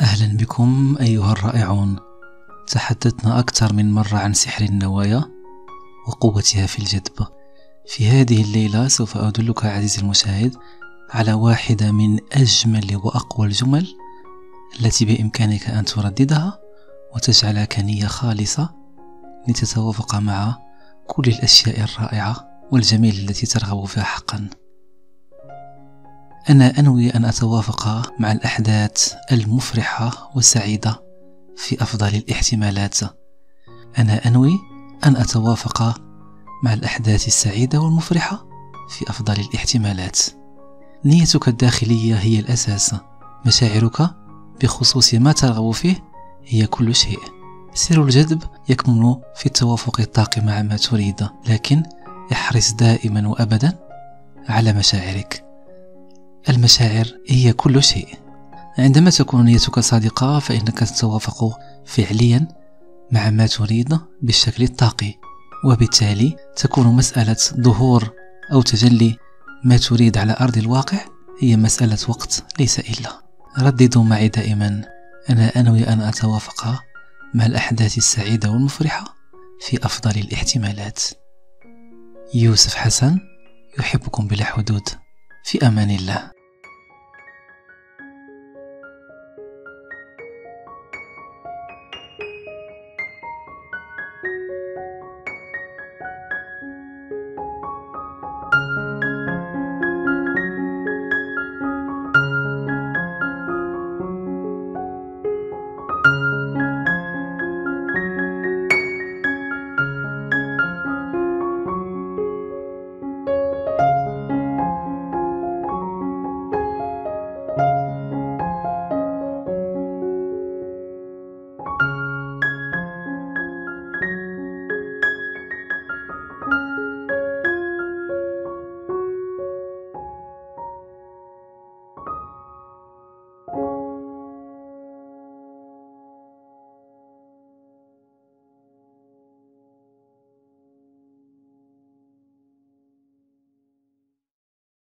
أهلا بكم أيها الرائعون. تحدثنا أكثر من مرة عن سحر النوايا وقوتها في الجذب. في هذه الليلة سوف أدلك عزيزي المشاهد على واحدة من أجمل وأقوى الجمل التي بإمكانك أن ترددها وتجعلك نية خالصة لتتوافق مع كل الأشياء الرائعة والجميلة التي ترغب فيها حقا. أنا أنوي أن أتوافق مع الأحداث المفرحة والسعيدة في أفضل الاحتمالات. أنا أنوي أن أتوافق مع الأحداث السعيدة والمفرحة في أفضل الاحتمالات. نيتك الداخلية هي الأساس. مشاعرك بخصوص ما ترغب فيه هي كل شيء. سر الجذب يكمن في التوافق الطاقي مع ما تريد لكن احرص دائما وأبدا على مشاعرك. المشاعر هي كل شيء. عندما تكون نيتك صادقة فإنك تتوافق فعليا مع ما تريد بالشكل الطاقي وبالتالي تكون مسألة ظهور أو تجلي ما تريد على أرض الواقع هي مسألة وقت ليس إلا. رددوا معي دائما. أنا أنوي أن أتوافق مع الأحداث السعيدة والمفرحة في أفضل الاحتمالات. يوسف حسن يحبكم بلا حدود. في أمان الله.